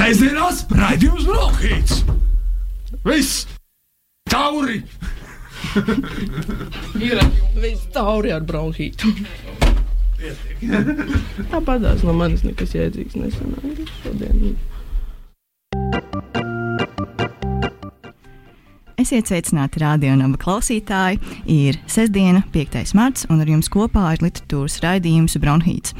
Sēžamās raidījums Brokhīts. Viss! Tauri! Ir viss tauri ar bronhītu. Tāpatās no manis nekas jēdzīgs nesanāca šodien. Esiet sveicināti radionāba klausītāji. Ir sestdiena, 5. marts, un ar jums kopā ir literatūras raidījums Bronhīts.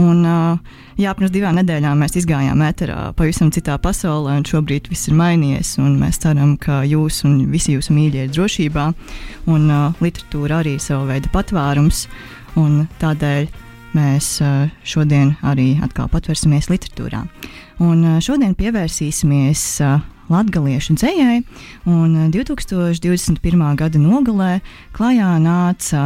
Un, uh, jā, pirms divām nedēļām mēs izgājām ēterā pavisam citā pasaulē, un šobrīd viss ir mainījies. Mēs ceram, ka jūs un visi jūsu mīļie ir drošībā, un uh, literatūra arī ir sava veida patvērums. Tādēļ mēs šodien arī atkal patvērsimies literatūrā. Un šodien pievērsīsimies latgaliešu dzējai, un 2021. Eh, gada nogalē klajā nāca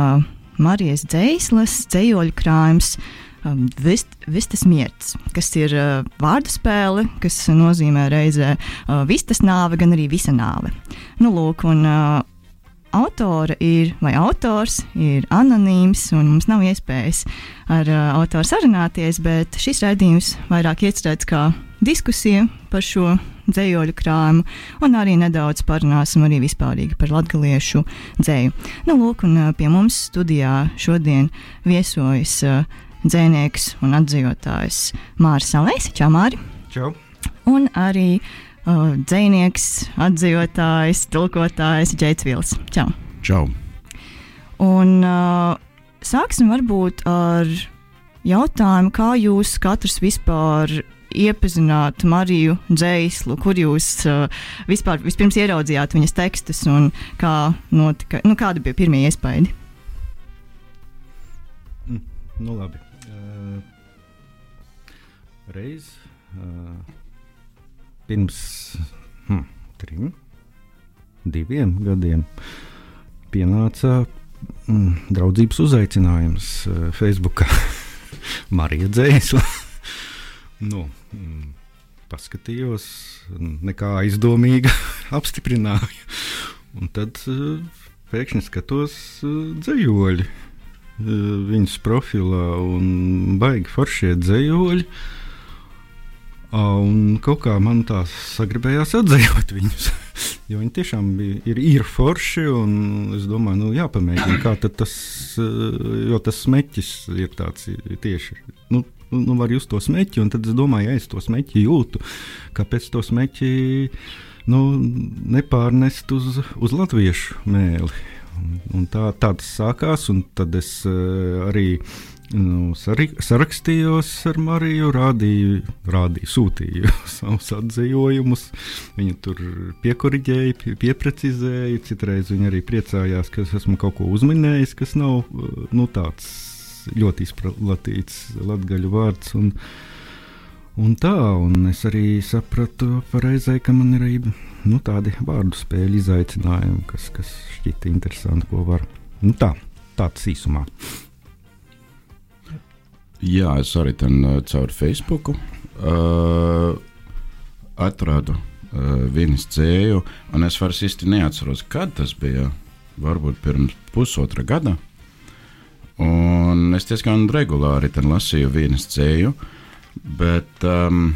Marijas dzēslas dzējoļu krājums. Um, vist, vistas mierts, kas ir uh, vārdu spēle, kas nozīmē reizē uh, vistas nāve, gan arī visa nāve. Nu, lūk, un, uh, autora ir, vai autors ir anonīms, un mums nav iespējas ar uh, autoru sarunāties, bet šis raidījums vairāk iecerēts kā diskusija par šo dzējoļu krājumu, un arī nedaudz parunāsim arī vispārīgi par latgaliešu dzēju. Nu, lūk, un pie mums studijā šodien viesojas uh, dzēnieks un atzījotājs Māris Salēs. Čau, Māri! Čau! Un arī uh, dzēnieks, atzījotājs, tulkotājs Džeits Vils. Čau! Čau! Un uh, sāksim varbūt ar jautājumu, kā jūs katrs vispār iepazināt Mariju Dzēslu, kur jūs uh, vispār vispirms ieraudzījāt viņas tekstus un kā notika, nu, kādi bija pirmie iespaidi? Mm, nu labi. Uh, reiz uh, pirms hm, trim, diviem gadiem pienāca mm, draudzības uzaicinājums uh, Facebook. Marija Dzēsla. nu, mm, paskatījos, nekā aizdomīga apstiprināju. Un tad uh, pēkšņi skatos uh, dzējoļi uh, viņas profilā un baigi foršie dzējoļi. Un kaut kā man tā sagribējās atzīt viņus. Jo viņi tiešām bija, ir, ir forši. Es domāju, nu, jāpamēģina, kā tas, jo tas smēķis ir tāds tieši. Nu, nu, var just to smeķi, un tad es domāju, ja es to smeķi jūtu, kāpēc to smeķi nu, nepārnest uz, uz latviešu mēli. Un, tā, tā tas sākās, un tad es uh, arī nu, sarakstījos ar Mariju, rādīju, rādīju sūtīju savus atzījumus. Viņa tur piekoriģēja, pie, pieprecizēja. Citreiz viņa arī priecājās, ka es esmu kaut ko uzminējis, kas nav nu, tāds ļoti izplatīts latgaļu vārds. Un, un tā, un es arī sapratu pareizai, ka man ir arī nu, tādi vārdu spēļu izaicinājumi, kas, kas šķita interesanti, ko var. Nu, tā, tāds īsumā. Jā, es arī tam uh, caur Facebook uh, atradu uh, viņas dzēju, un es vairs īsti neatceros, kad tas bija. Varbūt pirms pusotra gada. Un es diezgan regulāri lasīju vienas dzēju, bet um,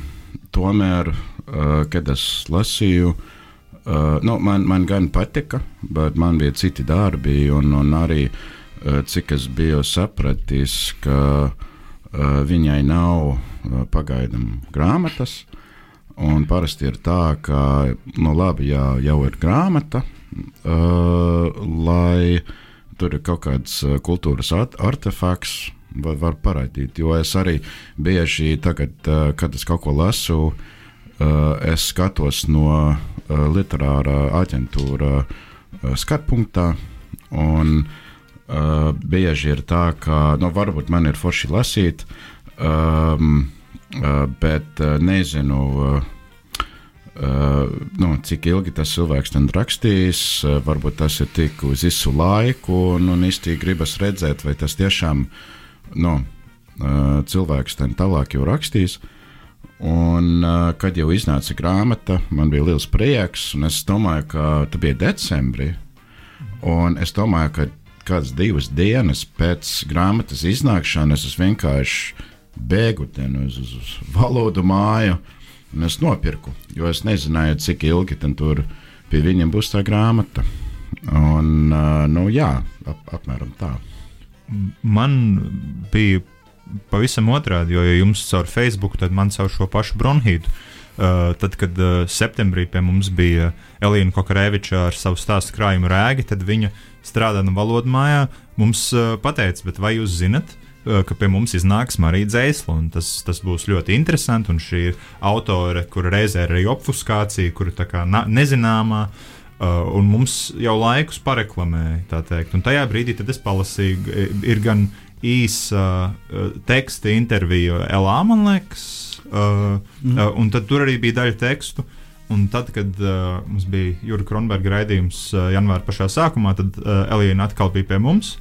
tomēr, uh, kad es lasīju, uh, nu, man, man gan patika, bet man bija citi darbi, un, un arī uh, cik es biju sapratis, ka uh, viņai nav uh, pagaidām grāmatas. Un parasti ir tā, ka, nu, labi, jā, jau ir grāmata, uh, lai uh, tur ir kaut kāds kultūras artefakts, var, var parādīt. Jo es arī bieži, tagad, kad es kaut ko lasu, es skatos no literārā aģentūra skatu punktā. Un, uh, bieži ir tā, ka nu, varbūt man ir forši lasīt, um, uh, bet uh, nezinu, uh, Uh, nu, cik ilgi tas cilvēks tam rakstīs, uh, varbūt tas ir tik uz visu laiku, un, un īstenībā gribas redzēt, vai tas tiešām nu, uh, cilvēks tam tālāk jau rakstīs. Un, uh, kad jau iznāca grāmata, man bija liels prieks, un es domāju, ka tas bija decembrī. Un es domāju, ka kādas divas dienas pēc grāmatas iznākšanas es vienkārši bēgu uz, uz, valodu māju. Uh, Un es nopirku, jo es nezināju, cik ilgi tur pie viņiem būs tā grāmata. Un, uh, nu, jā, ap, apmēram tā. Man bija pavisam otrādi, jo ja jums caur Facebook, tad man caur šo pašu bronhītu. Uh, tad, kad uh, septembrī pie mums bija Elīna Kokarēviča ar savu stāstu krājumu rēgi, tad viņa strādāja valodu mājā. Mums uh, pateica, vai jūs zinat, uh, ka pie mums iznāks Marija Dzēsla? Tas, tas būs ļoti interesanti. Un šī ir autore, kura reizē ir arī obfuskācija, kura tā kā nezināmā. Uh, un mums jau laikus pareklamēja, tā teikt. Un tajā brīdī es palasīju, ir gan īsa uh, teksta intervija Elā, man liekas, Uh, mm. uh, un tad tur arī bija daļa tekstu. Un tad, kad uh, mums bija Jurka Kronberga raidījums uh, janvāra pašā sākumā, tad uh, Elīna atkal bija pie mums.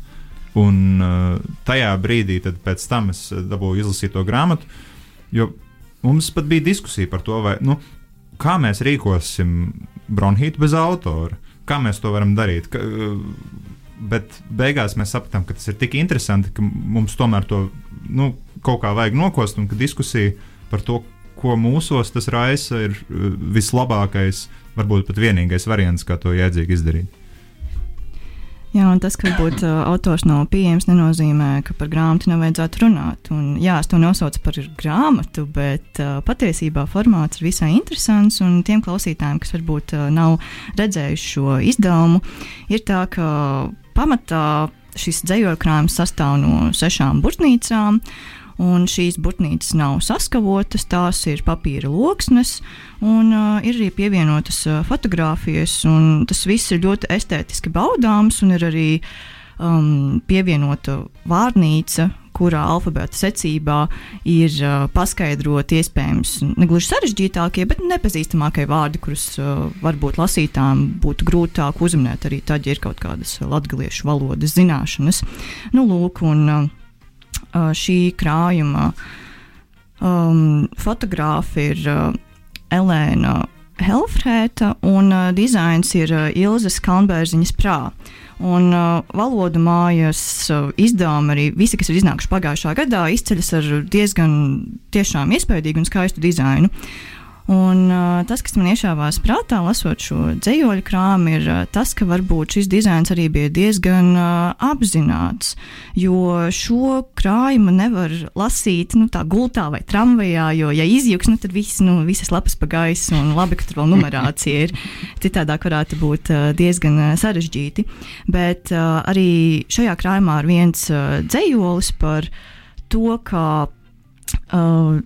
Un uh, tajā brīdī, pēc tam es dabūju izlasīt to grāmatu, jo mums pat bija diskusija par to, vai, nu, kā mēs rīkosim bronhītu bez autora. Kā mēs to varam darīt? Ka, uh, bet beigās mēs sapratām, ka tas ir tik interesanti, ka mums tomēr to nu, kaut kā vajag nokost un ka diskusija par to, ko mūsos tas raisa, ir uh, vislabākais, varbūt pat vienīgais variants, kā to jēdzīgi izdarīt. Jā, un tas, ka varbūt uh, autors nav pieejams, nenozīmē, ka par grāmatu nevajadzētu runāt. Un, jā, es to nosaucu par grāmatu, bet uh, patiesībā formāts ir visai interesants. Un tiem klausītājiem, kas varbūt uh, nav redzējuši šo izdevumu, ir tā, ka pamatā šis dzējoļu krājums sastāv no sešām burtnīcām. Un šīs būtnīcas nav saskavotas, tās ir papīra loksnes, un uh, ir arī pievienotas uh, fotogrāfijas. Tas viss ir ļoti estētiski baudāms, un ir arī um, pievienota vārnīca, kurā alfabēta secībā ir uh, paskaidroti iespējams ne gluži sarežģītākie, bet nepazīstamākie vārdi, kurus uh, varbūt lasītājiem būtu grūtāk uzminēt arī tad, ja ir kaut kādas latviešu valodas zināšanas. Nu, lūk, un, Uh, šī krājuma um, fotogrāfa ir Elēna Helfrēta un dizains ir Ilzas Kalnbērziņas prā. Un uh, valodu mājas uh, izdevumi arī visi, kas ir iznākuši pagājušā gadā, izceļas ar diezgan tiešām iespaidīgu un skaistu dizainu. Un, uh, tas, kas man iešāvās prātā, lasot šo dzīsļu krāmu, ir uh, tas, ka varbūt šis dizains arī bija diezgan uh, apzināts. Jo šo krājumu nevar lasīt nu, tā gultā vai tramvajā, jo, ja izjūgs, nu, tad viss, nu, visas lapas pa gaisu un labi, ka tur vēl numerācija ir. Citādāk varētu būt uh, diezgan uh, sarežģīti. Bet uh, arī šajā krājumā ir viens uh, dzējolis par to, ka. Uh,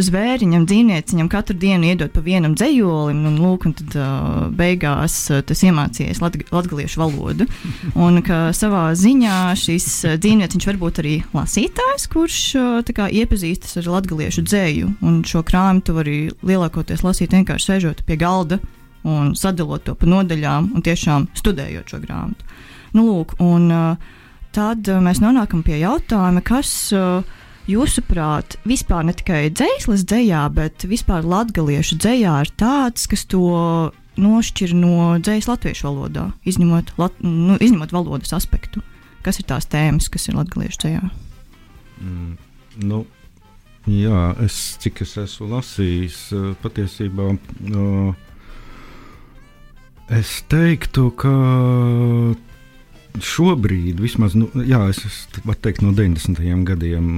zvēriņam, dzīvnieciņam katru dienu iedot pa vienam dzējolim, un, lūk, un tad uh, beigās uh, tas iemācījies latg latgaliešu valodu. Un ka savā ziņā šis uh, dzīvnieciņš var būt arī lasītājs, kurš uh, kā, iepazīstas ar latgaliešu dzēju, un šo krājumu tu vari lielākoties lasīt vienkārši sēžot pie galda un sadalot to pa nodaļām un tiešām studējot šo grāmatu. Nu, lūk, un uh, tad uh, mēs nonākam pie jautājuma, kas uh, Jūsuprāt, vispār ne tikai dzīslas dzējā, bet vispār latviešu dzējā ir tāds, kas to nošķir no dzējas latviešu valodā, izņemot, lat, nu, izņemot valodas aspektu. Kas ir tās tēmas, kas ir latviešu dzējā? Mm, nu, jā, es cik es esmu lasījis, eh, patiesībā. Uh, es teiktu, ka šobrīd, vismaz nu, jā, es, es teikt, no 90. gadiem,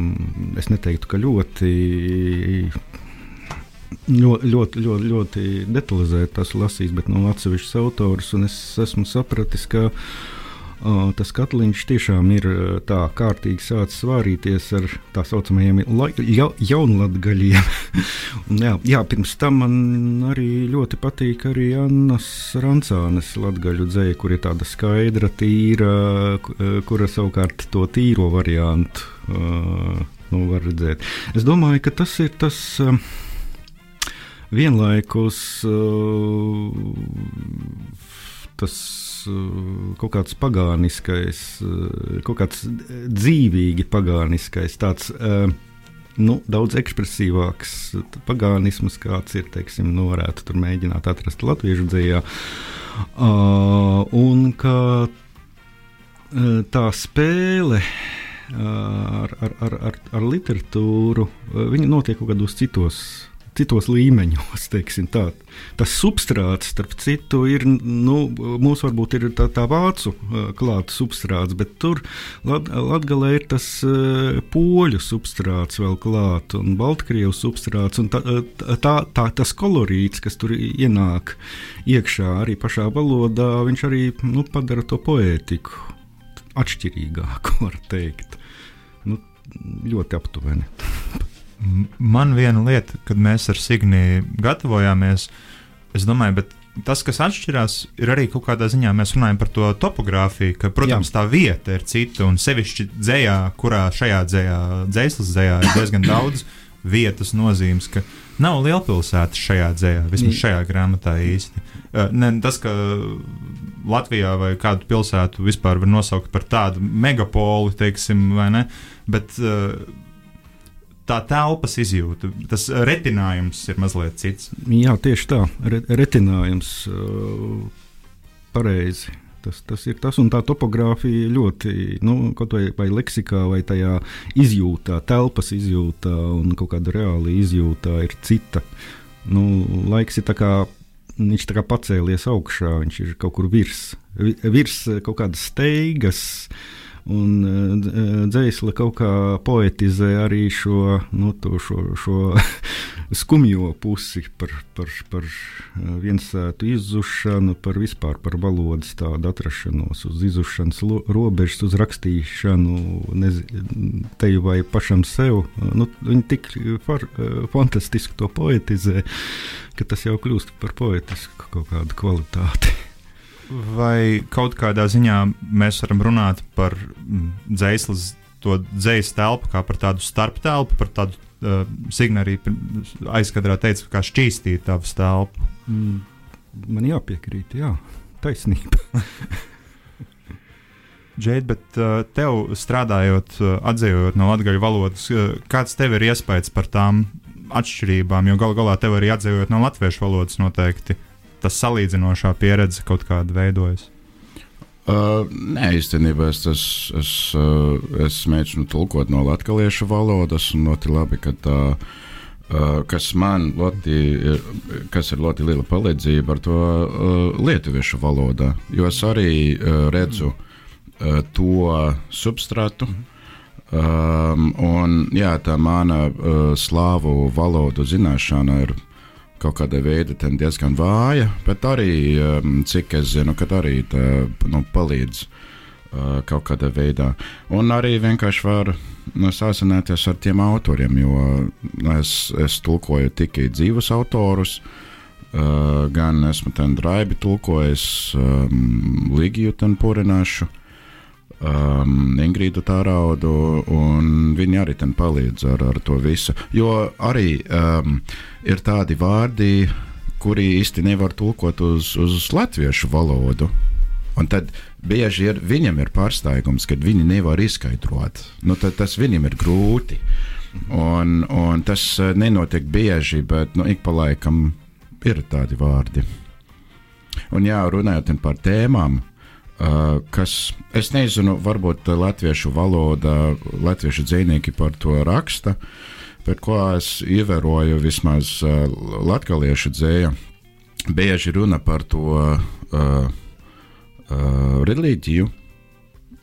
es neteiktu, ka ļoti. Ļoti, ļoti, ļoti, ļoti detalizēti tas lasījis, bet no atsevišķas autors. Es esmu sapratis, ka uh, tas katliņš tiešām ir tā kārtīgi sācis svārīties ar tā saucamajiem ja, jaunlatgaļiem. jā, jā, pirms tam man arī ļoti patīk arī Annas Rancānes latgaļu dzēja, kur ir tāda skaidra, tīra, kura savukārt to tīro variantu uh, nu, var redzēt. Es domāju, ka tas ir tas. Uh, vienlaikus uh, tas kaut kāds pagāniskais, eh, kaut kāds dzīvīgi pagāniskais, tāds eh, nu, daudz ekspresīvāks pagānisms, kāds ir, teiksim, nu, varētu tur mēģināt atrast latviešu dzējā. Un ka tā spēle ar, ar, ar, ar, ar literatūru, viņa notiek kaut kādos citos citos līmeņos. Tas substrāts, starp citu, ir nu, mums varbūt ir tā, tā vācu klāta substrāts, bet tur Lat Latgalē ir tas poļu substrāts vēl klāt un Baltkrievu substrāts. Un tā, tā, tā, tas kolorīts, kas tur ienāk iekšā arī pašā valodā, viņš arī nu, padara to poētiku atšķirīgāku, var teikt. Nu, ļoti aptuveni. Man viena lieta, kad mēs ar Signiju gatavojāmies, es domāju, bet tas, kas atšķirās, ir arī kaut kādā ziņā mēs runājam par to topogrāfiju, ka, protams, Jā. tā vieta ir cita un sevišķi dzējā, kurā šajā dzējā, dzēslas dzējā ir diezgan daudz vietas nozīmes, ka nav lielpilsētas šajā dzējā, vismaz šajā grāmatā īsti. Ne, tas, ka Latvijā vai kādu pilsētu vispār var nosaukt par tādu megapolu, teiksim, vai ne, bet uh, tā telpas izjūta, tas retinājums ir mazliet cits. Jā, tieši tā, Re retinājums uh, pareizi. Tas, tas ir tas, un tā topogrāfija ļoti, nu, kaut vai, vai leksikā, vai tajā izjūtā, telpas izjūtā un kaut kāda reāla izjūtā ir cita. Nu, laiks ir tā kā viņš tā kā pacēlies augšā, viņš ir kaut kur virs, virs kaut kādas steigas. Uh, Un uh, dzēsle kaut kā poetizē arī šo, nu, šo, šo skumjo pusi par, par, par e, viensētu izzušanu, par vispār par valodas tādu atrašanos, uz izzušanas robežas, uz rakstīšanu, nezinu, te vai pašam sev. Nu, viņi tik far, e, fantastiski to poetizē, ka tas jau kļūst par poetisku kaut kādu kvalitāti. Vai kaut kādā ziņā mēs varam runāt par mm, dzīslas, to dzīslu telpu kā par tādu starptelpu, par tādu uh, Signa arī aizkadrā teica, kā šķīstīt tavas telpu? Mm, man jāpiekrīt, jā, taisnība. Džeit, bet uh, tev strādājot, uh, atzījot no latviešu valodas, uh, kāds tev ir iespējas par tām atšķirībām? Jo galu galā tev arī atzījot no latviešu valodas noteikti tas salīdzinošā pieredze kaut kāda veidojas? Uh, nē, īstenībā es, es, es, uh, es mēģinu tulkot no latviešu valodas, un ļoti labi, ka tā, uh, kas man ļoti, ir, kas ir ļoti liela palīdzība ar to uh, lietuviešu valodā, jo es arī uh, redzu uh, to substrātu. Um, un, jā, tā mana uh, slāvu valodu zināšana ir uh, kaut kādā veidā diezgan vāja, bet arī, um, cik es zinu, ka arī tā, nu, palīdz uh, kaut kādā veidā. Un arī vienkārši var nu, sasināties ar tiem autoriem, jo es, es tulkoju tikai dzīvus autorus. Uh, gan esmu tam drābi tulkojis, um, Ligiju tam porināšu. Uh, um, Ingrīdu Tāraudu, un viņi arī tam palīdz ar, ar to visu. Jo arī um, ir tādi vārdi, kuri īsti nevar tulkot uz, uz latviešu valodu. Un tad bieži ir, viņam ir pārsteigums, kad viņi nevar izskaidrot. Nu, tas viņam ir grūti. Un, un tas uh, nenotiek bieži, bet nu, ik pa laikam ir tādi vārdi. Un jā, runājot par tēmām, kas, es nezinu, varbūt latviešu valoda, latviešu dzinieki par to raksta, bet ko es ievēroju, vismaz uh, latviešu dzēja, bieži runa par to uh, uh, reliģiju.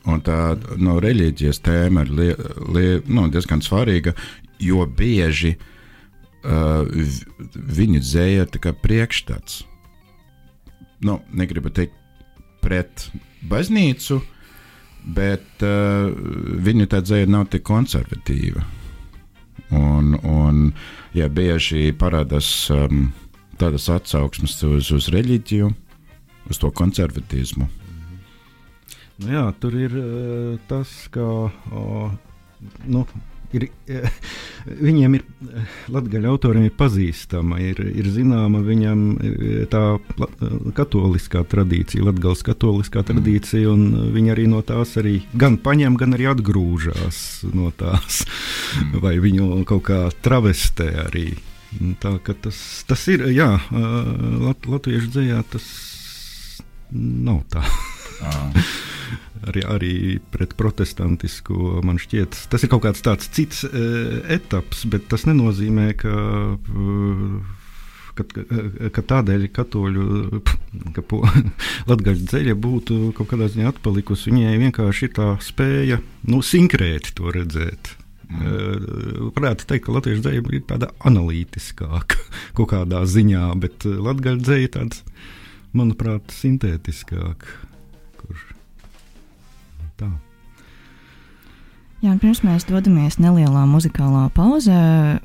Un tā no reliģijas tēma ir li, li, nu, diezgan svarīga, jo bieži uh, viņu dzēja ir priekšstats. Nu, negribu teikt pret baznīcu, bet uh, viņu tā dzēja nav tik konservatīva. Un, un ja bieži parādās um, tādas atsauksmes uz, uz reliģiju, uz to konservatīvismu. Nu jā, tur ir uh, tas, ka uh, nu, ir, viņiem ir, latgaļu autoriem ir pazīstama, ir, ir zināma viņam tā katoliskā tradīcija, latgals katoliskā mm. tradīcija, un viņi arī no tās arī gan paņem, gan arī atgrūžās no tās, mm. vai viņu kaut kā travestē arī. Tā tas, tas ir, jā, lat, latviešu dzējā tas nav tā. arī, arī pret protestantisko man šķiet, tas ir kaut kāds tāds cits uh, etaps, bet tas nenozīmē, ka. Uh, Ka, ka tādēļ katoļu ka latgaļu dzeļa būtu kaut kādā ziņā atpalikusi. Viņai vienkārši ir tā spēja nu, sinkrēti to redzēt. Mm. Varētu teikt, ka latviešu dzeļa ir tāda analītiskāka kaut kādā ziņā, bet latgaļu dzeļa ir tāds, manuprāt, sintētiskāka. Jā, pirms mēs dodamies nelielā muzikālā pauzē,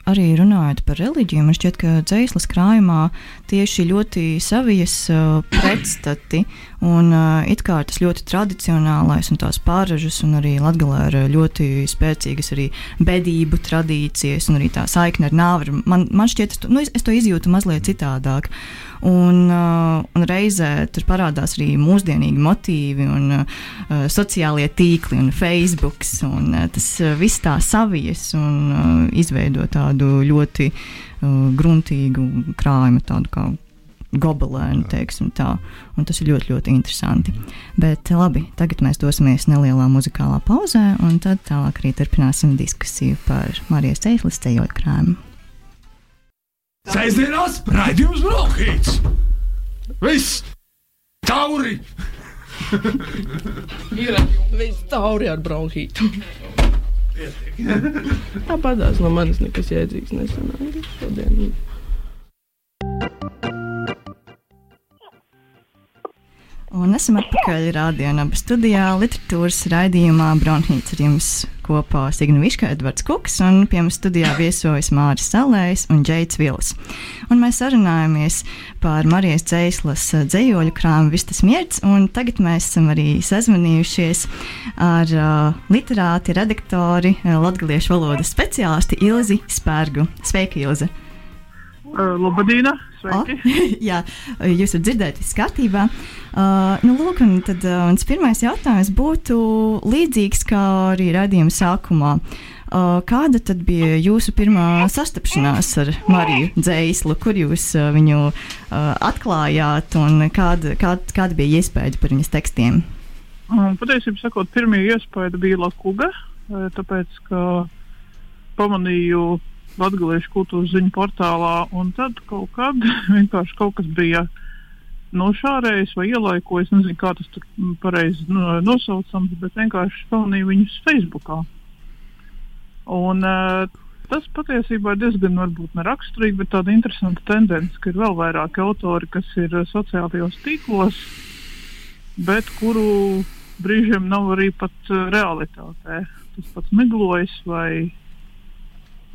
arī runājot par reliģiju, man šķiet, ka dzīslas krājumā tieši ļoti savijas uh, pretstati un uh, it kā tas ļoti tradicionālais un tās pārražas, un arī Latgalē ir ļoti spēcīgas arī bedību tradīcijas un arī tā saikne ar nāvi. Man, man šķiet, es to, nu, es, es to izjūtu mazliet citādāk. Un, uh, un reizē tur parādās arī mūsdienīgi motīvi, un uh, sociālie tīkli, un Facebook. Un, uh, tas viss tā savijas un uh, izveido tādu ļoti uh, gruntīgu krājumu, tādu kā gobelēnu, teiksim tā. Un tas ir ļoti, ļoti interesanti. Bet labi, tagad mēs dosimies nelielā muzikālā pauzē, un tad tālāk arī turpināsim diskusiju par Marijas Ceļas ceļojumu krājumu. Sēžamās raidījums Brokhīts. Viss! Tauri! Ir viss tauri ar bronhītu. Tāpatās no manis nekas jēdzīgs nesanāca šodien. Un esam atpakaļ Rādījumā, studijā, literatūras raidījumā Bronhīts ar jums kopā Signa Viška, Edvards Kuks un pie mums studijā viesojas Māris Salējs un Džeits Vils. Un mēs sarunājamies par Marijas Dzēslas dzējoļu krāmu Vistas Mierts, un tagad mēs esam arī sazvanījušies ar uh, literāti, redaktori, uh, latgaliešu valodas speciālisti Ilzi Spērgu. Sveika, Ilze! Uh, Labdien! Oh, jā, jūs varat dzirdēt, viss kārtībā. Uh, nu, lūk, un tad uh, pirmais jautājums būtu līdzīgs kā arī radījuma sākumā. Uh, kāda tad bija jūsu pirmā sastapšanās ar Mariju Dzēslu, kur jūs uh, viņu uh, atklājāt un kāda, kāda, kāda bija iespēja par viņas tekstiem? Um, patiesībā sakot, pirmie iespēja bija Lakuga, tāpēc, ka pamanīju Latvijas kultūras ziņu portālā, un tad kaut kad vienkārši kaut kas bija nošārējis vai ielaikojis. Nezinu, kā tas tur pareizi nosaucams, bet vienkārši pamanīju viņus Facebookā. Un, uh, tas patiesībā ir diezgan varbūt neraksturīgi, bet tāda interesanta tendence, ka ir vēl vairāk autori, kas ir sociālajos tīklos, bet kuru brīžiem nav arī pat uh, realitātē. Tas pats miglojas vai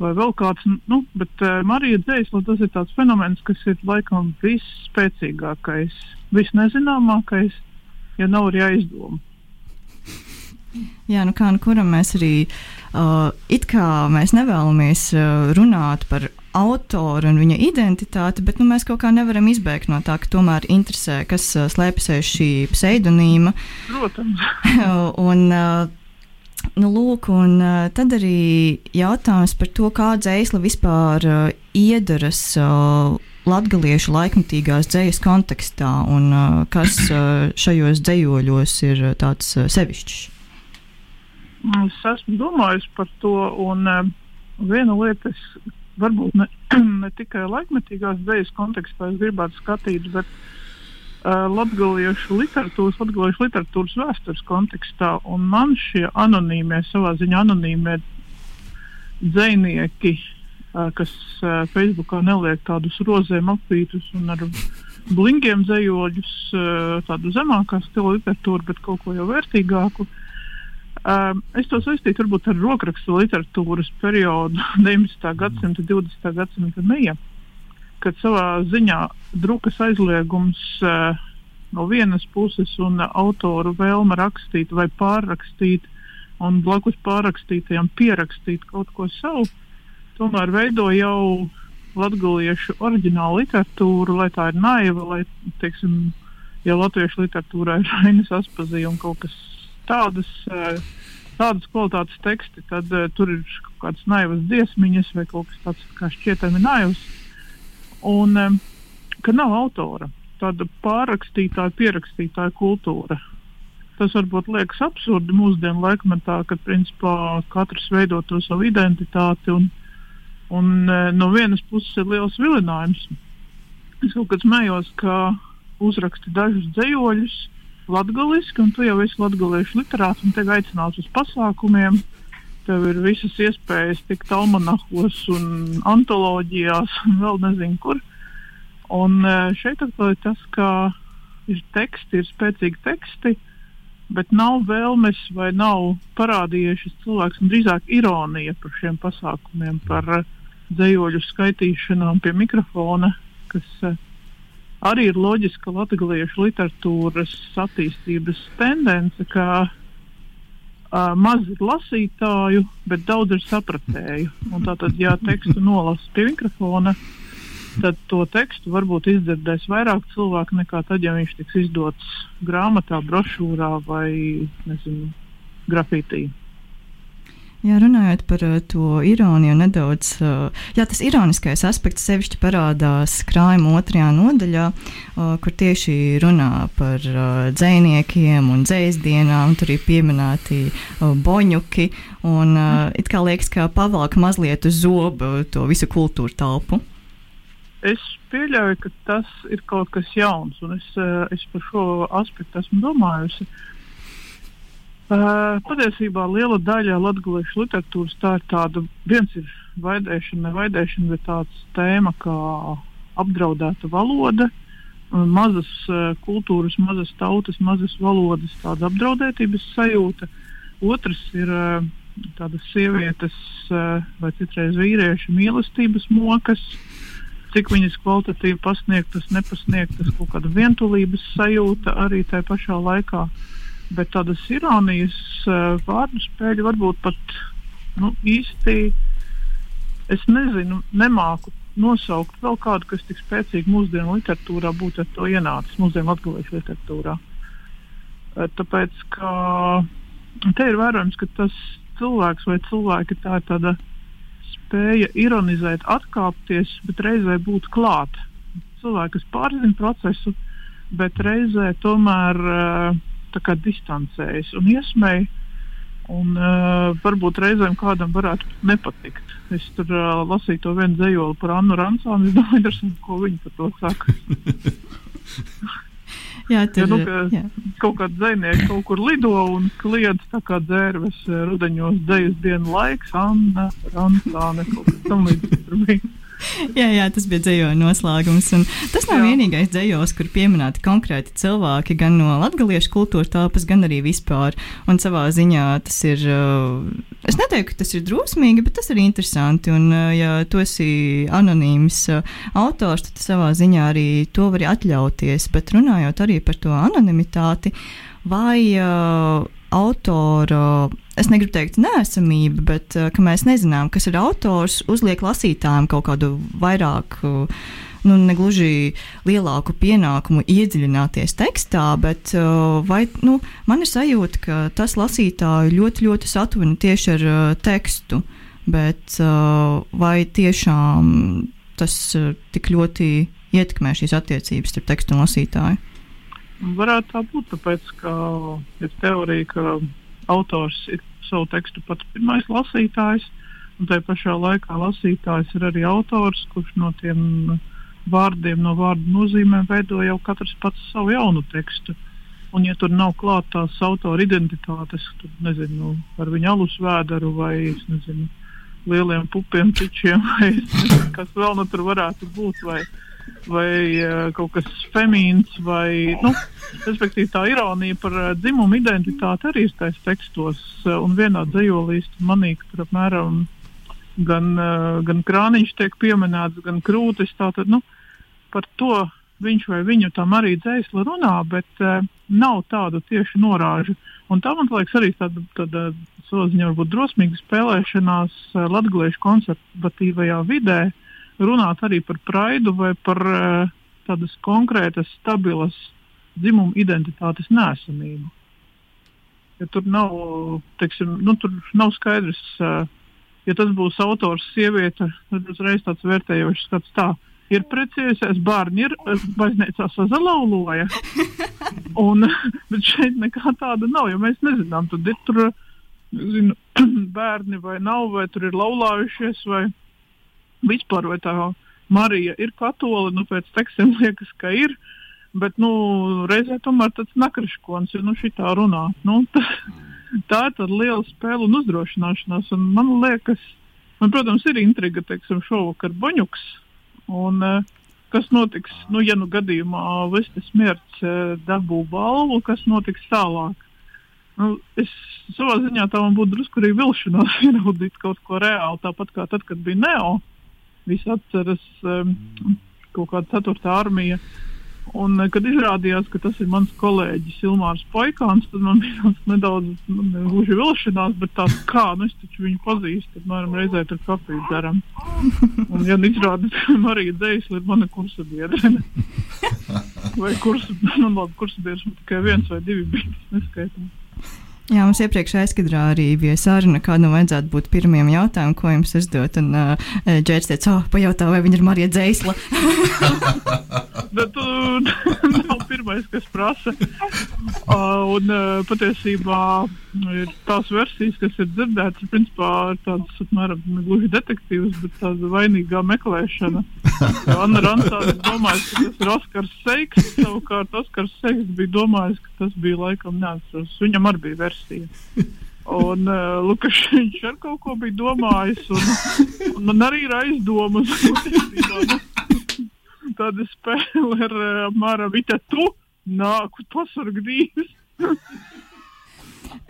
vai vēl kāds. Nu, bet uh, Marija Dzēsla tas ir tāds fenomens, kas ir laikam visspēcīgākais, visnezināmākais, ja nav arī aizdoma. Jā, nu kā nu kuram mēs arī uh, it kā mēs nevēlamies uh, runāt par autoru un viņa identitāti, bet nu, mēs kaut kā nevaram izbēgt no tā, ka tomēr interesē, kas uh, slēpjas aiz šī pseidonīma. Protams. un, uh, Nu, lūk, un uh, tad arī jautājums par to, kā dzēsla vispār uh, iedaras uh, latgaliešu laikmatīgās dzējas kontekstā un uh, kas uh, šajos dzējoļos ir uh, tāds uh, sevišķs. Es esmu domājis par to, un uh, viena lieta, es varbūt ne, ne tikai laikmetīgās dzējas kontekstā gribētu skatīt, bet uh, latgaliešu literatūras, latgaliešu literatūras vēstures kontekstā. Un man šie anonīmie, savā ziņā anonīmie dzinieki, uh, kas uh, Facebookā neliek tādus rozēm apvītus un ar blingiem dzējoļus, uh, tādu zemākā stila literatūru, bet kaut ko jau vērtīgāku. Uh, es to saistītu varbūt ar rokrakstu literatūras periodu 19. gadsimta, 20. gadsimta meijā. Uh, kad savā ziņā drukas aizliegums uh, no vienas puses un uh, autoru vēlme rakstīt vai pārrakstīt un blakus pārrakstītajam pierakstīt kaut ko savu, tomēr veido jau latgaliešu oriģinālu literatūru, lai tā ir naiva, lai, teiksim, ja latviešu literatūrā ir Rainis Aspazīja un kaut kas tādas, uh, tādas kvalitātes teksti, tad uh, tur ir kaut kādas naivas dziesmiņas vai kaut kas tāds kā šķietami naivs un um, ka nav autora. Tāda pārrakstītāja, pierakstītāja kultūra. tas varbūt liekas absurdi mūsdienu laikmetā, kad principā katrs veido to savu identitāti. Un, un uh, no vienas puses ir liels vilinājums. Es kaut kad smējos, ka uzraksti dažus dzējoļus latgaliski, un tu jau esi latgaliešu literāts un tevi aicināts uz pasākumiem. Tev ir visas iespējas tikt almanahos un antoloģijās un vēl nezinu kur. Un uh, šeit atklāja tas, ka ir teksti, ir spēcīgi teksti, bet nav vēlmes vai nav parādījies šis cilvēks, un drīzāk ironija par šiem pasākumiem, par uh, dzējoļu skaitīšanām pie mikrofona, kas uh, arī ir loģiska latviešu literatūras attīstības tendence, ka uh, maz ir lasītāju, bet daudz ir sapratēju. Un tātad, ja tekstu nolasa pie mikrofona, tad to tekstu varbūt izdzirdēs vairāk cilvēku nekā tad, ja viņš tiks izdots grāmatā, brošūrā vai nezinu, grafitī. Jā, runājot par uh, to ironiju, nedaudz uh, jā, tas ironiskais aspekts sevišķi parādās krājuma otrajā nodaļā, uh, kur tieši runā par dziniekiem un dzēsdienām. Tur ir pieminēti boņuki. Un, it kā liekas, ka pavalk mazliet uz zobu to visu kultūru telpu. Es pieļauju, ka tas ir kaut kas jauns, un es, eh, es par šo aspektu esmu domājusi. Uh, patiesībā liela daļa latviešu literatūras tā ir tāda, viens ir vaidēšana, nevaidēšana, bet tāds tēma kā apdraudēta valoda, mazas uh, kultūras, mazas tautas, mazas valodas, tāda apdraudētības sajūta. Otrs ir uh, tādas sievietes uh, vai citreiz vīriešu mīlestības mokas, uh, cik viņas kvalitatīvi pasniegtas, nepasniegtas, kaut kāda vientulības sajūta arī tajā pašā laikā. Bet tādas ironijas vārdu spēļi varbūt pat nu, īsti, es nezinu, nemāku nosaukt vēl kādu, kas tik spēcīgi mūsdienu literatūrā būtu ar to ienācis, mūsdienu latviešu literatūrā. Uh, tāpēc, ka te ir vērojams, ka tas cilvēks vai cilvēki tā ir tāda spēja ironizēt, atkāpties, bet reizē būt klāt. Cilvēki, kas pārzina procesu, bet reizē tomēr uh, distancējas un iesmēja. Un, uh, varbūt reizēm kādam varētu nepatikt. Es tur uh, lasīju to vienu dzējoli par Annu Ransānu. Es domāju, ko viņa par to saka. Jā, tur, ja, nu, ka jā. kaut kāda zvejnieka kaut kur lido un kliedz tā kā dzērves eh, rudeņos dejas dienu laiks, Anna, Ransāne, kaut kas tam līdzīgs. jā, jā, tas bija dzējoļa noslēgums. Un tas nav jā. vienīgais dzējos, kur pieminēti konkrēti cilvēki gan no latviešu kultūras telpas, gan arī vispār. Un savā ziņā tas ir, uh, es neteiktu, ka tas ir drusmīgi, bet tas ir interesanti. Un, uh, ja tu esi anonīms uh, autors, tad savā ziņā arī to vari atļauties. Bet runājot arī par to anonimitāti, vai uh, autora, es negribu teikt, nesamība, bet uh, ka mēs nezinām, kas ir autors, uzliek lasītājiem kaut kādu vairāk. Uh, nu, negluži lielāku pienākumu iedziļināties tekstā, bet uh, vai, nu, man ir sajūta, ka tas lasītāju ļoti, ļoti satuvina tieši ar tekstu. Bet vai tiešām tas tik ļoti ietekmē šīs attiecības starp tekstu un lasītāju? Varētu tā būt, tāpēc, ka ir teorija, ka autors ir savu tekstu pats pirmais lasītājs, un tajā pašā laikā lasītājs ir arī autors, kurš no tiem vārdiem, no vārdu nozīmēm veido jau katrs pats savu jaunu tekstu. Un, ja tur nav klāta tās autora identitātes, tad nezinu, ar viņu alus vēderu vai nezinu, lieliem pupiem, pičiem, vai nezinu, kas vēl nu tur varētu būt. Vai, vai uh, kaut kas femīns, vai, nu, tā ironija par uh, dzimumu identitāti arī ir tais tekstos, uh, un vienā dzējolī manī, ka tur apmēram gan, uh, gan krāniņš tiek pieminēts, gan krūtis, tātad, nu, par to viņš vai viņu tam arī dzēsla runā, bet uh, nav tādu tieši norāžu. Un tā, man liekas, arī tāda, tāda savā ziņā varbūt drosmīga spēlēšanās uh, latgaliešu konservatīvajā vidē, uh, runāt arī par praidu vai par uh, tādas konkrētas, stabilas dzimuma identitātes nesamību. Ja tur nav, teiksim, nu, tur nav skaidrs, uh, ja tas būs autors, sieviete, tad uzreiz tāds vērtējošs skats tā. ir precējusies, bērni ir baznīcā sazalauloja. Un, bet šeit nekā tāda nav, jo mēs nezinām, tad ir tur zinu, bērni vai nav, vai tur ir laulājušies, vai vispār vai tā Marija ir katola, nu pēc tekstiem liekas, ka ir. Bet, nu, reizē tomēr tāds nakriškons ir, nu, šitā runā. Nu, tā, tā ir tāda liela spēle un uzdrošināšanās, un man liekas, man, protams, ir intriga, teiksim, šovakar Boņuks, un uh, kas notiks, nu, ja nu gadījumā Vestes mērķis uh, dabū balvu, kas notiks tālāk. Nu, es savā ziņā tā man būtu drusku arī vilšanās ieraudīt kaut ko reāli, tāpat kā tad, kad bija Neo. Visi atceras um, kaut kāda ceturtā armija. Un, kad izrādījās, ka tas ir mans kolēģis Ilmārs Paikāns, tad man bija tāds nedaudz nu, gluži vilšanās, bet tāds kā, nu es taču viņu pazīstu, tad mēs reizē tur kafiju dzeram. Un, ja izrādās, ka Marija Deisla ir mana kursa biedrene. vai kursa, nu labi, kursa biedrs man tikai viens vai divi bija, neskaitām. Jā, mums iepriekš aizkadrā arī bija saruna, kādam vajadzētu būt pirmajam jautājumam, ko jums uzdot. Un uh, Džērs teica, oh, pajautā, vai viņa ir Marija Dzēsla. Bet uh, nav pirmais, kas prasa. Uh, un uh, patiesībā ir tās versijas, kas ir dzirdētas, principā ir tādas, apmēram, gluži detektīvas, bet tāda vainīgā meklēšana. Anna Ransāne domāja, ka tas ir Oskars Seiks, savukārt Oskars Seiks bija domājis, ka tas bija laikam neatceros. Viņam arī bija versija. Un uh, Lukašs ar kaut ko bija domājis, un, un man arī ir aizdomas. Tāda spēle ar uh, Māra Vita, tu nāku pasargdīs.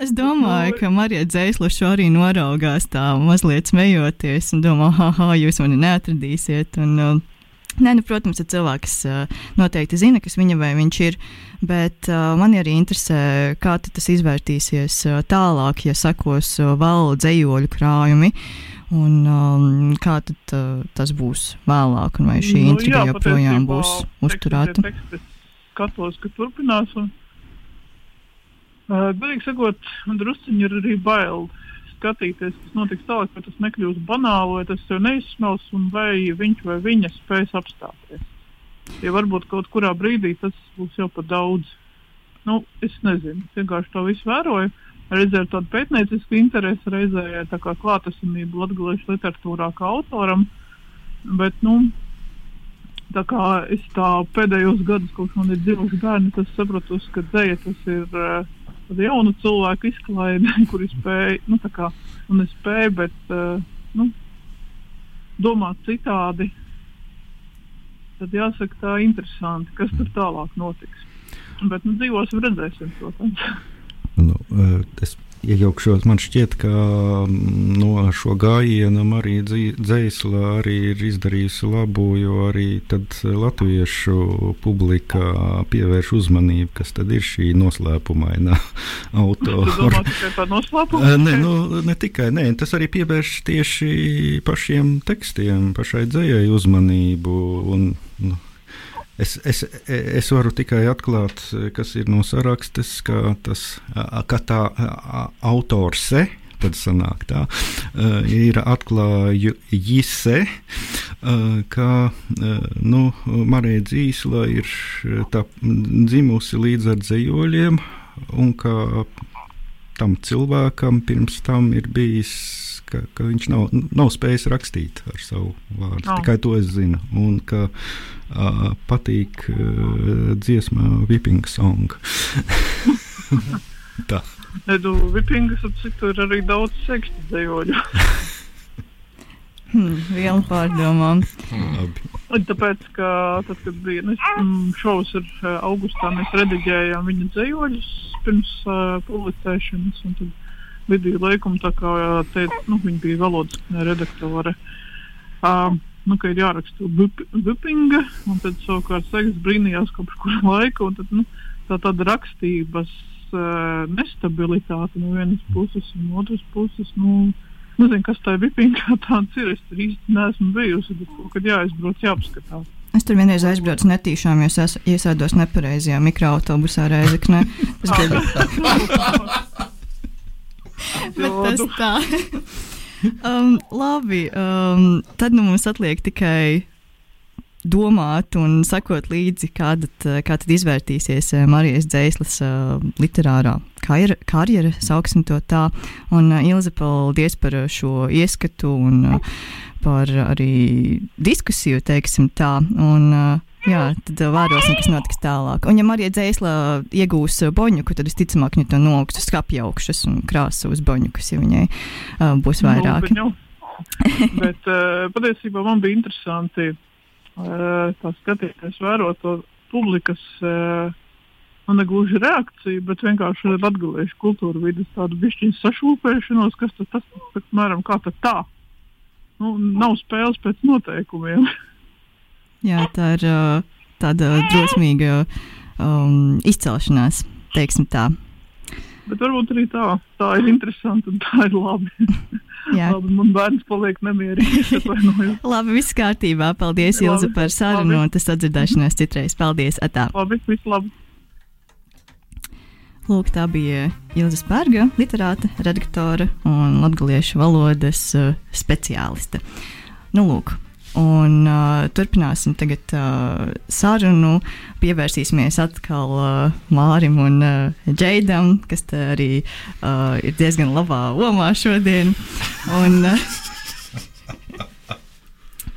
Es domāju, ka Marija Dzēsla šo arī noraugās tā mazliet smejoties un domā, ah, jūs mani neatradīsiet. Un, uh, Nē, nu, protams, ir cilvēks, kas uh, noteikti zina, kas viņa vai viņš ir. Bet uh, man arī interesē, kā tas izvērtīsies uh, tālāk, ja sekos uh, vēl dzējoļu krājumi. Un, um, kā tad, uh, tas būs vēlāk, un vai šī nu, intriga joprojām būs uzturēta? Es skatos, ka turpinās. Un, uh, Godīgi sakot, man drusciņi ir arī bail skatīties, kas notiks tālāk, vai tas nekļūs banāli, vai tas sev neizsmels, un vai viņš vai viņa spēs apstāties. Ja varbūt kaut kurā brīdī tas būs jau par daudz. Nu, es nezinu, vienkārši to visu vēroju. Reizē ir tāda pētnieciska interese, reizē tā kā klātesamība latviešu literatūrā kā autoram. Bet, nu, tā kā es tā pēdējos gados, kopš man ir dzimuši bērni, tas sapratu, ka dzēja tas ir. Uh, tāda jauna cilvēka izklaide, kuri spēja, nu, tā kā, un es spēju, bet, uh, nu, domāt citādi, tad jāsaka tā interesanti, kas tur tālāk notiks. Bet, nu, dzīvosim, redzēsim, protams. Nu, es iejaukšos. Man šķiet, ka mm, no šo gājienu arī dzēsla arī ir izdarījusi labu, jo arī latviešu publika pievērš uzmanību, kas tad ir šī noslēpumaina autora. Nē, nu, ne tikai, nē, tas arī pievērš tieši pašiem tekstiem, pašai dzējai uzmanību. Un, nu, Es, es, es varu tikai atklāt, kas ir no sarakstes, ka, tas, ka tā autors tad sanāk tā, ir atklājusi, ka nu, Marija Dzīsla ir tā, dzimusi līdz ar dzējoļiem, un ka tam cilvēkam pirms tam ir bijis ka, ka viņš nav, nav spējis rakstīt ar savu vārdu. Oh. Tikai to es zinu. Un ka uh, patīk uh, dziesma Viping Song. Tā. Edu Vipingas ap citu ir arī daudz sekstu dejoļu. Hmm, viela pārdomām. Tāpēc, ka tad, kad bija nu, šovs ar augustā, mēs rediģējām viņa dzējoļus pirms uh, publicēšanas. Tad Lidija Leikuma, tā kā teica, nu, viņa bija valodas redaktore. Uh, nu, ka ir jāraksta bupinga, un tad savukārt seks brīnījās kopš kura laika, un tad, nu, tā tāda rakstības uh, nestabilitāte no vienas puses un no otras puses, nu, nezinu, kas tā bupinga tāds ir, es tur īsti neesmu bijusi, bet kaut kad jāizbrauc, jāapskatās. Es tur vienreiz aizbraucu netīšām, jo es iesēdos nepareizajā mikroautobusā Reizeknē. Tas bija. Bet tas tā. um, labi, um, tad nu mums atliek tikai domāt un sekot līdzi, kāda, kā tad izvērtīsies Marijas Dzēslas literārā karjera, sauksim to tā. Un Ilze, paldies par šo ieskatu un par arī diskusiju, teiksim tā. Un, Jā, tad vērosim, kas notiks tālāk. Un, ja Marija Dzēsla iegūs boņuku, tad visticamāk viņa to noliks uz skapja augšas un krāsa uz boņukas, ja viņai uh, būs nu, vairāk. Nu, bet, bet uh, patiesībā man bija interesanti uh, skatīties, vērot to publikas. Uh, Man ne gluži reakcija, bet vienkārši atgulējuši kultūra vidas tādu bišķiņu sašūpēšanos, kas tas, tas, tas, mēram, kā tad tā. Nu, nav spēles pēc noteikumiem. Jā, tā ir tāda drosmīga um, izcelšanās, teiksim tā. Bet varbūt arī tā, tā ir interesanti un tā ir labi. Jā, labi, man bērns paliek nemierīgs. labi, viss kārtībā. Paldies, Ilza, par sarunu un tas atdzirdēšanos citreiz. Paldies, Atā. Labi, viss labi. Lūk, tā bija Ilza Spērga, literāte, redaktore un latviešu valodas speciāliste. Nu, lūk, Un, uh, turpināsim tagad uh, sarunu. Pievērsīsimies atkal uh, Mārim un uh, Džeidam, kas arī uh, ir diezgan labā omā šodien. Un, uh,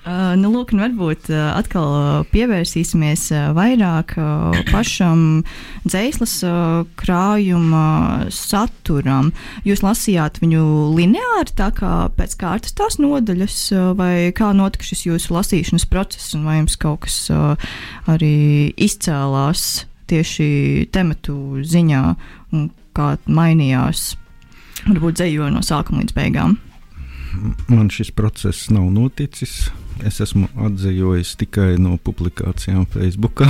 Uh, nu, lūk, nu varbūt uh, atkal uh, pievērsīsimies uh, vairāk uh, pašam dzīslas uh, krājuma saturam. Jūs lasījāt viņu lineāri, tā kā pēc kārtas tās nodaļas, uh, vai kā notika šis jūsu lasīšanas process, un vai jums kaut kas uh, arī izcēlās tieši tematu ziņā, un kā mainījās varbūt dzējo no sākuma līdz beigām? Man šis process nav noticis Es esmu atzījis tikai no publikācijām Facebook.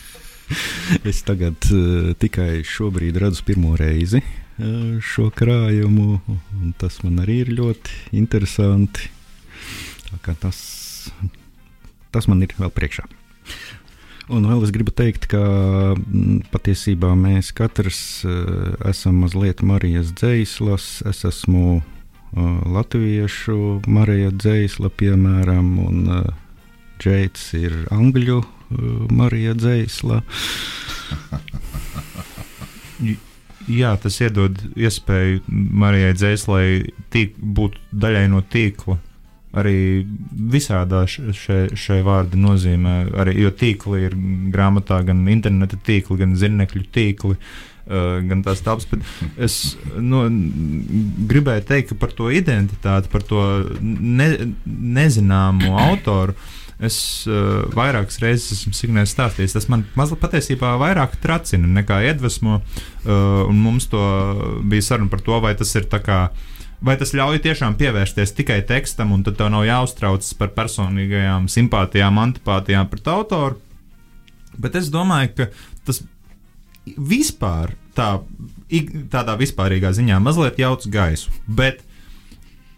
es tagad uh, tikai šobrīd redzu pirmo reizi uh, šo krājumu, un tas man arī ir ļoti interesanti. Tas, tas man ir vēl priekšā. Un vēl es gribu teikt, ka mm, patiesībā mēs katrs uh, esam mazliet Marijas dzēslas. Es esmu latviešu Marija Dzēsla, piemēram, un Džeits ir angļu Marija Dzēsla. Jā, tas iedod iespēju Marijai Dzēslai tīk, būt daļai no tīkla. Arī visādā šie vārdi nozīmē, arī, jo tīkli ir grāmatā gan interneta tīkli, gan zirnekļu tīkli. Uh, Uh, gan tās bet es nu, gribēju teikt, par to identitāti, par to ne, nezināmo autoru. Es uh, vairākas reizes esmu signējis stāstījis. Tas man mazliet patiesībā vairāk tracina nekā iedvesmo. Uh, mums to bija saruna par to, vai tas ir tā kā. Vai tas ļauj tiešām pievērsties tikai tekstam, un tad tev nav jāuztraucas par personīgajām simpātijām, antipātijām pret autoru? Bet es domāju, ka tas vispār tā, tādā vispārīgā ziņā mazliet jauc gaisu. Bet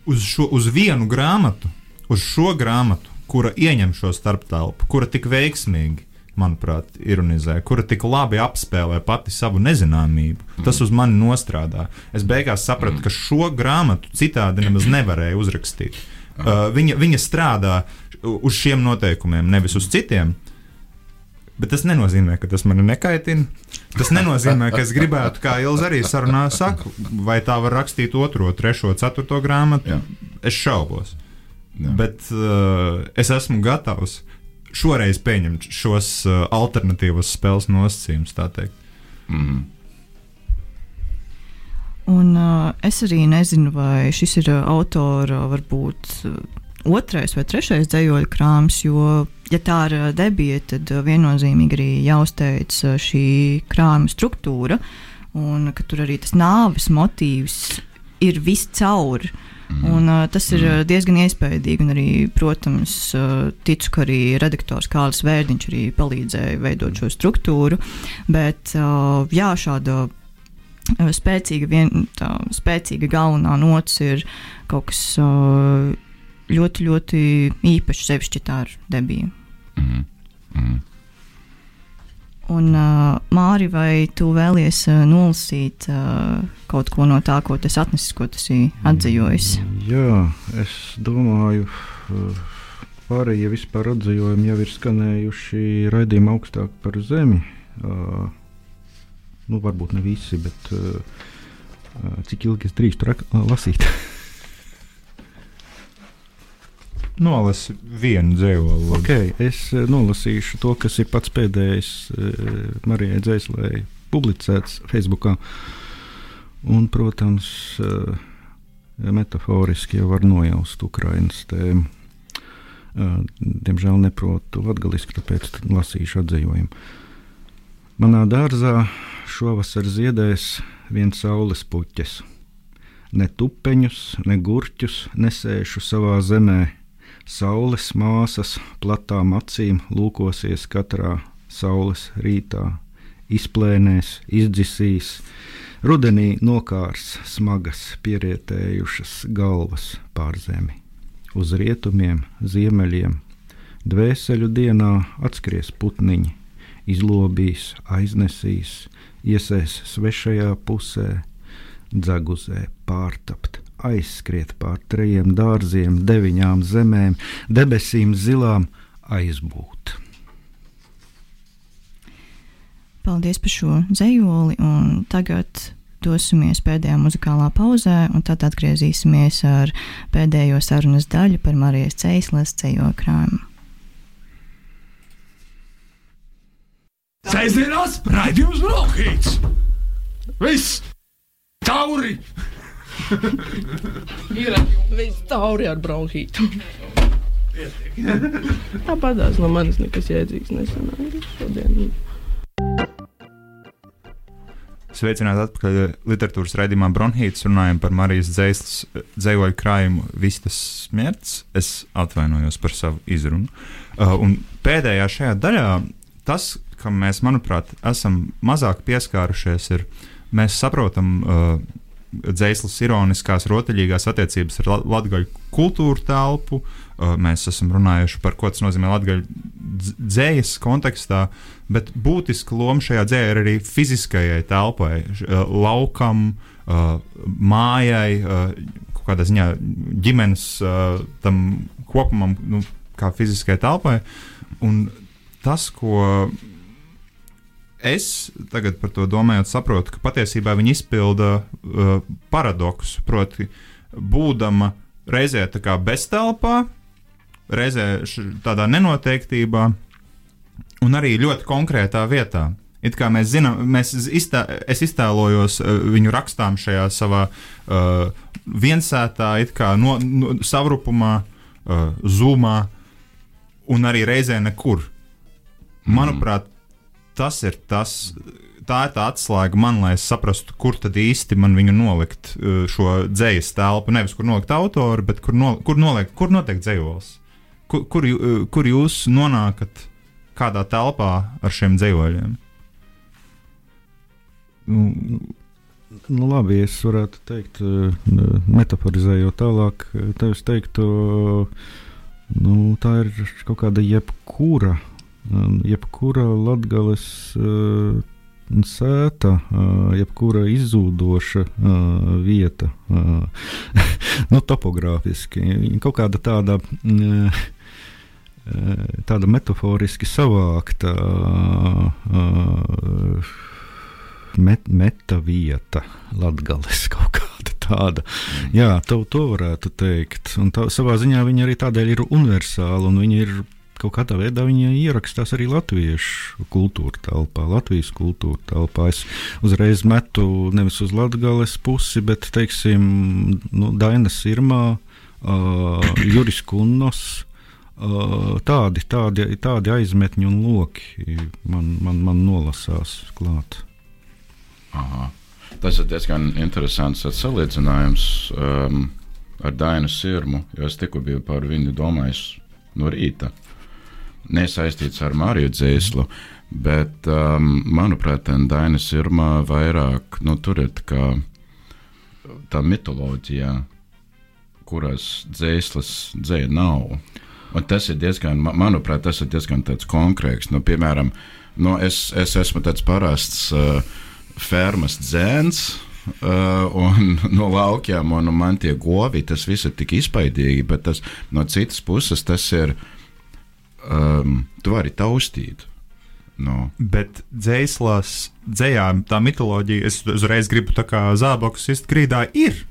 uz, šo, uz vienu grāmatu, uz šo grāmatu, kura ieņem šo starptelpu, kura tik veiksmīgi, manuprāt, ironizē, kura tik labi apspēlē pati savu nezināmību, mm. tas uz mani nostrādā. Es beigās sapratu, mm. ka šo grāmatu citādi nemaz nevarēju uzrakstīt. Uh, viņa, viņa strādā uz šiem noteikumiem, nevis uz citiem. Bet tas nenozīmē, ka tas mani nekaitina. Tas nenozīmē, ka es gribētu, kā Ilza arī sarunā saka, vai tā var rakstīt otro, trešo, ceturto grāmatu. Jā. Es šaubos. Jā. Bet uh, es esmu gatavs šoreiz pieņemt šos uh, alternatīvos spēles nosacījumus, tā teikt. Mm. Un, uh, es arī nezinu, vai šis ir uh, autora varbūt uh, otrais vai trešais dzējoļu krāms, jo, ja tā ir uh, debija, tad uh, viennozīmīgi arī jāuzteic uh, šī krāma struktūra, un ka tur arī tas nāves motīvs ir viscaur. Mm. Un, uh, tas ir mm. diezgan iespaidīgi. Arī, protams, uh, ticu, ka arī redaktors Kārlis Vērdiņš arī palīdzēja veidot šo struktūru. Bet uh, jā, šāda spēcīga, vien, tā, spēcīga galvenā nots ir kaut kas. Uh, ļoti, ļoti īpašs, sevišķi tā ar debiju. Mm -hmm. Un, uh, Māri, vai tu vēlies uh, nolasīt uh, kaut ko no tā, ko tas atnesis, ko tas ir atzījis? Jā, es domāju, uh, pārējie vispār atzījumi jau ir skanējuši raidījumā augstāk par zemi. Uh, nu, varbūt ne visi, bet uh, cik ilgi es drīkstu rak- lasīt? Nolasi vienu dzīvolu. okay, es uh, nolasīšu to, kas ir pats pēdējais uh, Marijai Dzēslē publicēts Facebook. Un, protams, uh, metaforiski jau var nojaust Ukraiņas tēmu. Diemžēl neprotu latviešu, tāpēc lasīšu atzīvojumu. Manā dārzā šovasar ziedēs viens saules puķis. Ne tupeņus, ne gurķus nesēšu savā zemē. Saules māsas platām acīm lūkosies katrā saules rītā, izplēnēs, izdzisīs, rudenī nokārs smagas pierietējušas galvas pār zemi. Uz rietumiem, ziemeļiem, dvēseļu dienā atskries putniņi, izlobīs, aiznesīs, iesēs svešajā pusē, dzaguzē pārtapt, aizskriet pār trejiem dārziem, deviņām zemēm, debesīm zilām aizbūt. Paldies par šo dzējoli, un tagad dosimies pēdējā muzikālā pauzē, un tad atgriezīsimies ar pēdējo sarunas daļu par Marijas Ceislas ceļo krājumu. Sēžamās raidījums Brokhīts! Viss! Tauri! Viss tauri ar bronhītu. Tāpat tās no manis nekas jēdzīgs nesanāca šodien. Sveicināti atpakaļ literatūras raidījumā Bronhīts. Runājam par Marijas dzējoļu krājumu Vistas smērts. Es atvainojos par savu izrunu. Uh, un pēdējā šajā daļā tas, kam mēs, manuprāt, esam mazāk pieskārušies, ir mēs saprotam uh, dzēslas ironiskās, rotaļīgās attiecības ar la- latgaļu kultūru telpu. Mēs esam runājuši par ko tas nozīmē latgaļu dz- dzējas kontekstā, bet būtiska loma šajā dzējā ir arī fiziskajai telpai, laukam, mājai, kaut kādā ziņā ģimenes tam kopumam, nu, kā fiziskai telpai. Un tas, ko es tagad par to domājot, saprotu, ka patiesībā viņi izpilda uh, paradoksu. Proti, būdama reizē tā kā beztelpā, reizē tādā nenoteiktībā, un arī ļoti konkrētā vietā. It kā mēs zinām, mēs iztē, es iztēlojos uh, viņu rakstām šajā savā uh, viensētā, it kā no, no, savrupumā, uh, zūmā, un arī reizē nekur. Manuprāt, tas ir tas. Tā ir tā atslēga man, lai es saprastu, kur tad īsti man viņu nolikt, uh, šo dzīslu telpu. Nevis kur nolikt autoru, bet kur, no, kur, nolikt, kur notiek dzīslis. Kur, kur, uh, kur jūs nonākat, kādā telpā ar šiem dzīsļiem? Nu, Nu, labi, es varētu teikt, eh, metaforizējot tālāk, eh, es teiktu, nu, tā ir kaut kāda jebkura, eh, jebkura latgales uh, sēta, uh, jebkura izzūdoša uh, vieta, nu, topogrāfiski, kaut kāda tāda. Tāda metaforiski savākta uh, met, meta vieta, latgales kaut kāda tāda. Jā, to, to varētu teikt. Un tā, savā ziņā viņa arī tādēļ ir universāla un viņa ir kaut kādā veidā viņa ierakstās arī latviešu kultūra telpā, Latvijas kultūra telpā. Es uzreiz metu nevis uz latgales pusi, bet, teiksim, nu, Dainas Irmā, uh, Juris Kunnos. Uh, tādi, tādi, tādi aizmetņi un loki man, man, man nolasās klāt. Aha. Tas ir diezgan interesants salīdzinājums um, ar Dainu Sirmu, jo es tikko biju par viņu domājis no rīta. Nesaistīts ar Mariju Dzēslu, bet, um, manuprāt, Daina Sirma vairāk, nu, tur ir kā tā mitoloģija, kuras dzēslas dzēja nav. Un tas ir diezgan, ma- manuprāt, tas ir diezgan konkrēts. Nu, piemēram, nu, es, es esmu tāds parasts uh, fermas dzēns. Uh, un no laukiem, un man tie govi, tas viss ir tik izpaidīgi, bet tas, no citas puses tas ir um, tu vari taustīt. No. Bet dzēslās, dzējā tā mitoloģija, es uzreiz gribu tā kā zābakus ist grīdā, ir.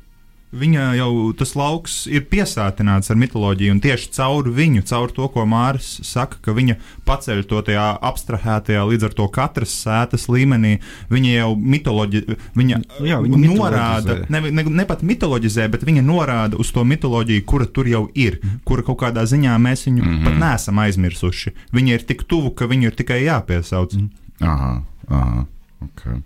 Viņa jau tas lauks ir piesātināts ar mitoloģiju, un tieši caur viņu, caur to, ko Mārcis saka, ka viņa paceļ to tajā abstrahētajā, līdz ar to katras sētas līmenī, viņa jau mitoloģi, viņa, Jā, viņa norāda, ne, ne, ne pat mitoloģizē, bet viņa norāda uz to mitoloģiju, kura tur jau ir, kura kaut kādā ziņā mēs viņu mm -hmm. pat neesam aizmirsuši. Viņa ir tik tuvu, ka viņu ir tikai jāpiesauc. Aha, aha. Okay.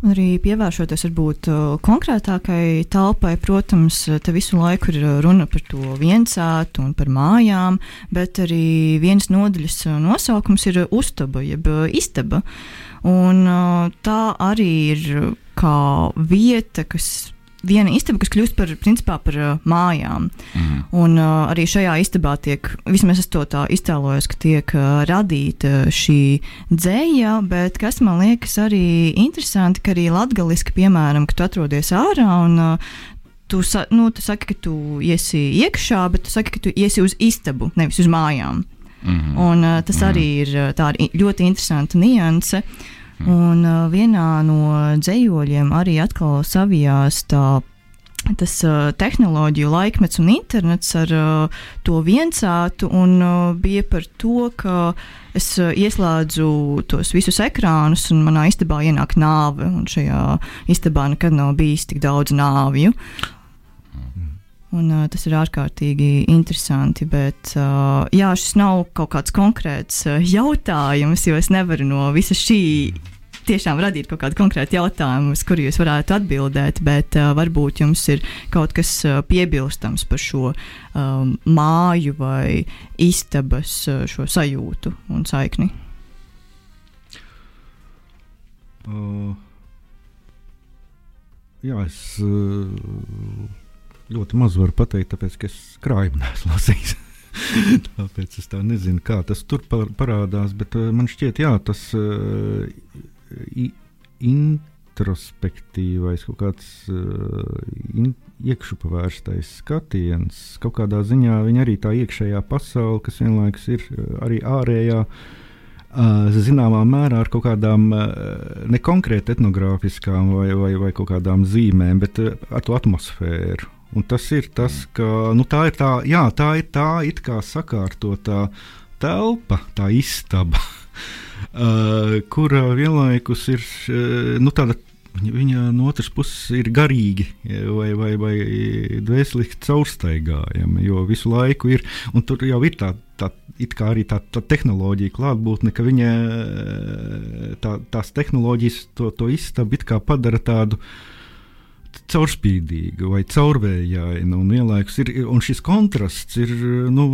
Un arī pievēršoties varbūt uh, konkrētākai telpai, protams, te visu laiku ir runa par to viensētu un par mājām, bet arī viens nodaļas nosaukums ir uztaba, jeb istaba. Un uh, tā arī ir kā vieta, kas viena istaba, kas kļūst par, principā, par uh, mājām. Mm. Un uh, arī šajā istabā tiek, vismaz es to tā iztēlojos, ka tiek uh, radīta šī dzēja, bet kas man liekas arī interesanti, ka arī latgaliski, piemēram, ka tu atrodies ārā un uh, tu, sa, nu, tu saki, ka tu iesi iekšā, bet tu saki, ka tu iesi uz istabu, nevis uz mājām. Mm -hmm. Un, uh, tas mm -hmm. arī ir uh, tā ļoti interesanta nianse. Un uh, vienā no dzējoļiem arī atkal savijās tā tas uh, tehnoloģiju laikmets un internets ar uh, to viencātu, un uh, bija par to, ka es uh, ieslēdzu tos visus ekrānus, un manā istabā ienāk nāve, un šajā istabā nekad nav bijis tik daudz nāvju. Un, uh, tas ir ārkārtīgi interesanti, bet uh, jā, šis nav kaut kāds konkrēts uh, jautājums, jo es nevaru no visa šī tiešām radīt kaut kādu konkrētu jautājumu, uz kuru jūs varētu atbildēt, bet uh, varbūt jums ir kaut kas uh, piebilstams par šo um, māju vai istabas uh, sajūtu un saikni. Uh, jā, es uh, ļoti maz varu pateikt, tāpēc, ka es krājumu neesmu lasījis. Tāpēc es tā nezinu, kā tas tur parādās, bet uh, man šķiet, jā, tas uh, introspektīvais, kaut kāds uh, in, iekšupavērstais skatiens. Kaut kādā ziņā viņa arī tā iekšējā pasaule, kas vienlaikus ir arī ārējā. Uh, zināmā mērā ar kaut kādām uh, nekonkrēti etnogrāfiskām vai, vai, vai kaut kādām zīmēm, bet uh, ar to atmosfēru. Un tas ir tas, ka nu, tā ir tā, jā, tā ir tā it kā sakārtotā telpa, tā istaba. uh, kur vienlaikus ir uh, nu, tāda. Viņa no otras puses ir garīgi vai, vai, vai dvēseliski caurstaigājama, jo visu laiku ir, un tur jau ir tā, tā arī tā, tā tehnoloģija klātbūtne, ka viņa tā, tās tehnoloģijas to, to istabu padara tādu caurspīdīgu vai caurvējainu, un vienlaikus ir, un šis kontrasts ir nu,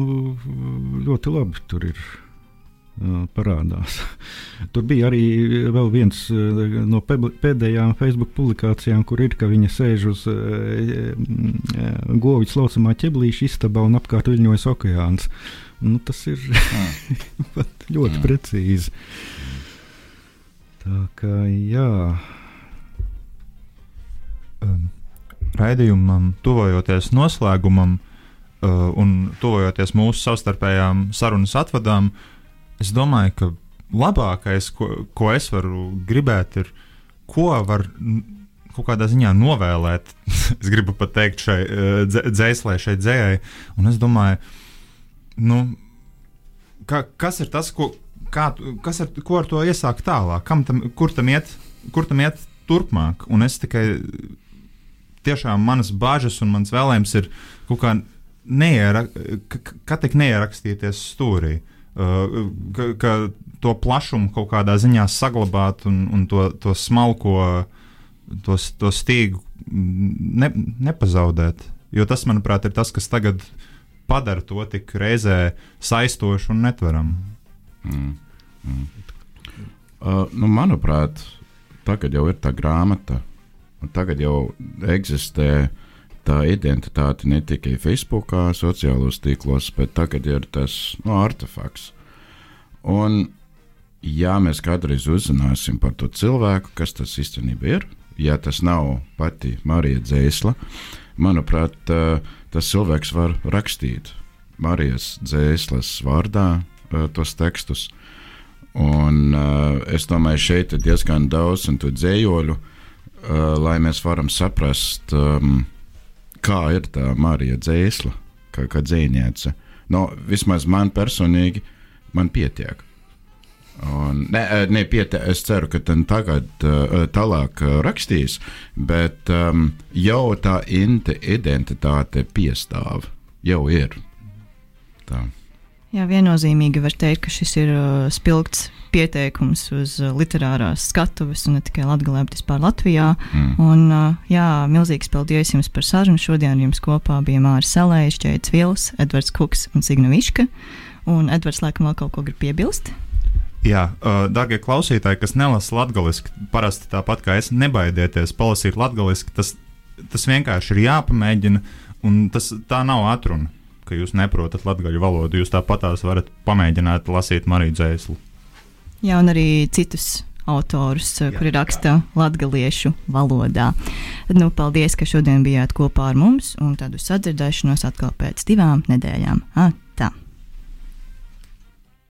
ļoti labi tur ir parādās. Tur bija arī vēl viens no pēdējām Facebook publikācijām, kur ir, ka viņa sēž uz govs laucamā ķeblīša istabā un apkārt viļņojas okeāns. Nu, tas ir ļoti precīzi. Tā kā jā. Um, raidījumam, tuvojoties noslēgumam uh, un tuvojoties mūsu savstarpējām sarunas atvadām, es domāju, ka labākais, ko, ko es varu gribēt, ir, ko var kaut kādā ziņā novēlēt. es gribu pat teikt šai uh, dzēslē, šai dzējai. Un es domāju, nu, ka, kas ir tas, ko, kā, kas ar, ko ar to iesākt tālāk, tam, kur, tam iet, kur tam iet turpmāk. Un es tikai tiešām manas bažas un mans vēlējums ir kaut kā neierak, ka, tik neierakstīties stūrī. Uh, ka, ka to plašumu kaut kādā ziņā saglabāt un, un to, to smalko, to, to stīgu ne, nepazaudēt. Jo tas, manuprāt, ir tas, kas tagad padara to tik reizē saistošu un netveramu. Mm. Mm. Uh, nu, manuprāt, tagad jau ir tā grāmata, tagad jau eksistē tā identitāte ne tikai Facebook, sociālos tīklos, bet tagad ir tas nu, artefakts. Un, ja mēs kādreiz uzzināsim par to cilvēku, kas tas īstenībā ir, ja tas nav pati Marija Dzēsla, manuprāt, tas cilvēks var rakstīt Marijas dzēsles vārdā tos tekstus. Un, es domāju, šeit ir diezgan daudz to dzējoļu, uh, lai mēs varam saprast, um, kā ir tā Marija dzēsla, kā, kā dzēniece. No, vismaz man personīgi, man pietiek. Un, ne, ne pietiek, es ceru, ka tagad uh, tālāk rakstīs, bet um, jau tā identitāte piestāv, jau ir. Tā. Jā, viennozīmīgi var teikt, ka šis ir uh, spilgts pieteikums uz uh, literārās skatuves, un ne tikai Latvijā, bet vispār Latvijā. Mm. Un, uh, jā, milzīgs paldies jums par sarunu. Šodien jums kopā bija Mārcis Selējs, Čēits Vils, Edvards Kuks un Signa Viška. Un Edvards laikam vēl kaut ko grib piebilst. Jā, uh, darbie klausītāji, kas nelasa latviešu, parasti tāpat kā es, nebaidieties palasīt latviešu. Tas, tas vienkārši ir jāpamēģina, un tas tā nav atruna ka jūs neprotat latviešu valodu. Jūs tāpatās varat pamēģināt lasīt Mariju Dzēslu. Jā, un arī citus autorus, jā, kuri raksta latviešu valodā. Nu, paldies, ka šodien bijāt kopā ar mums, un tādu sadzirdēšanos atkal pēc divām nedēļām. Ah,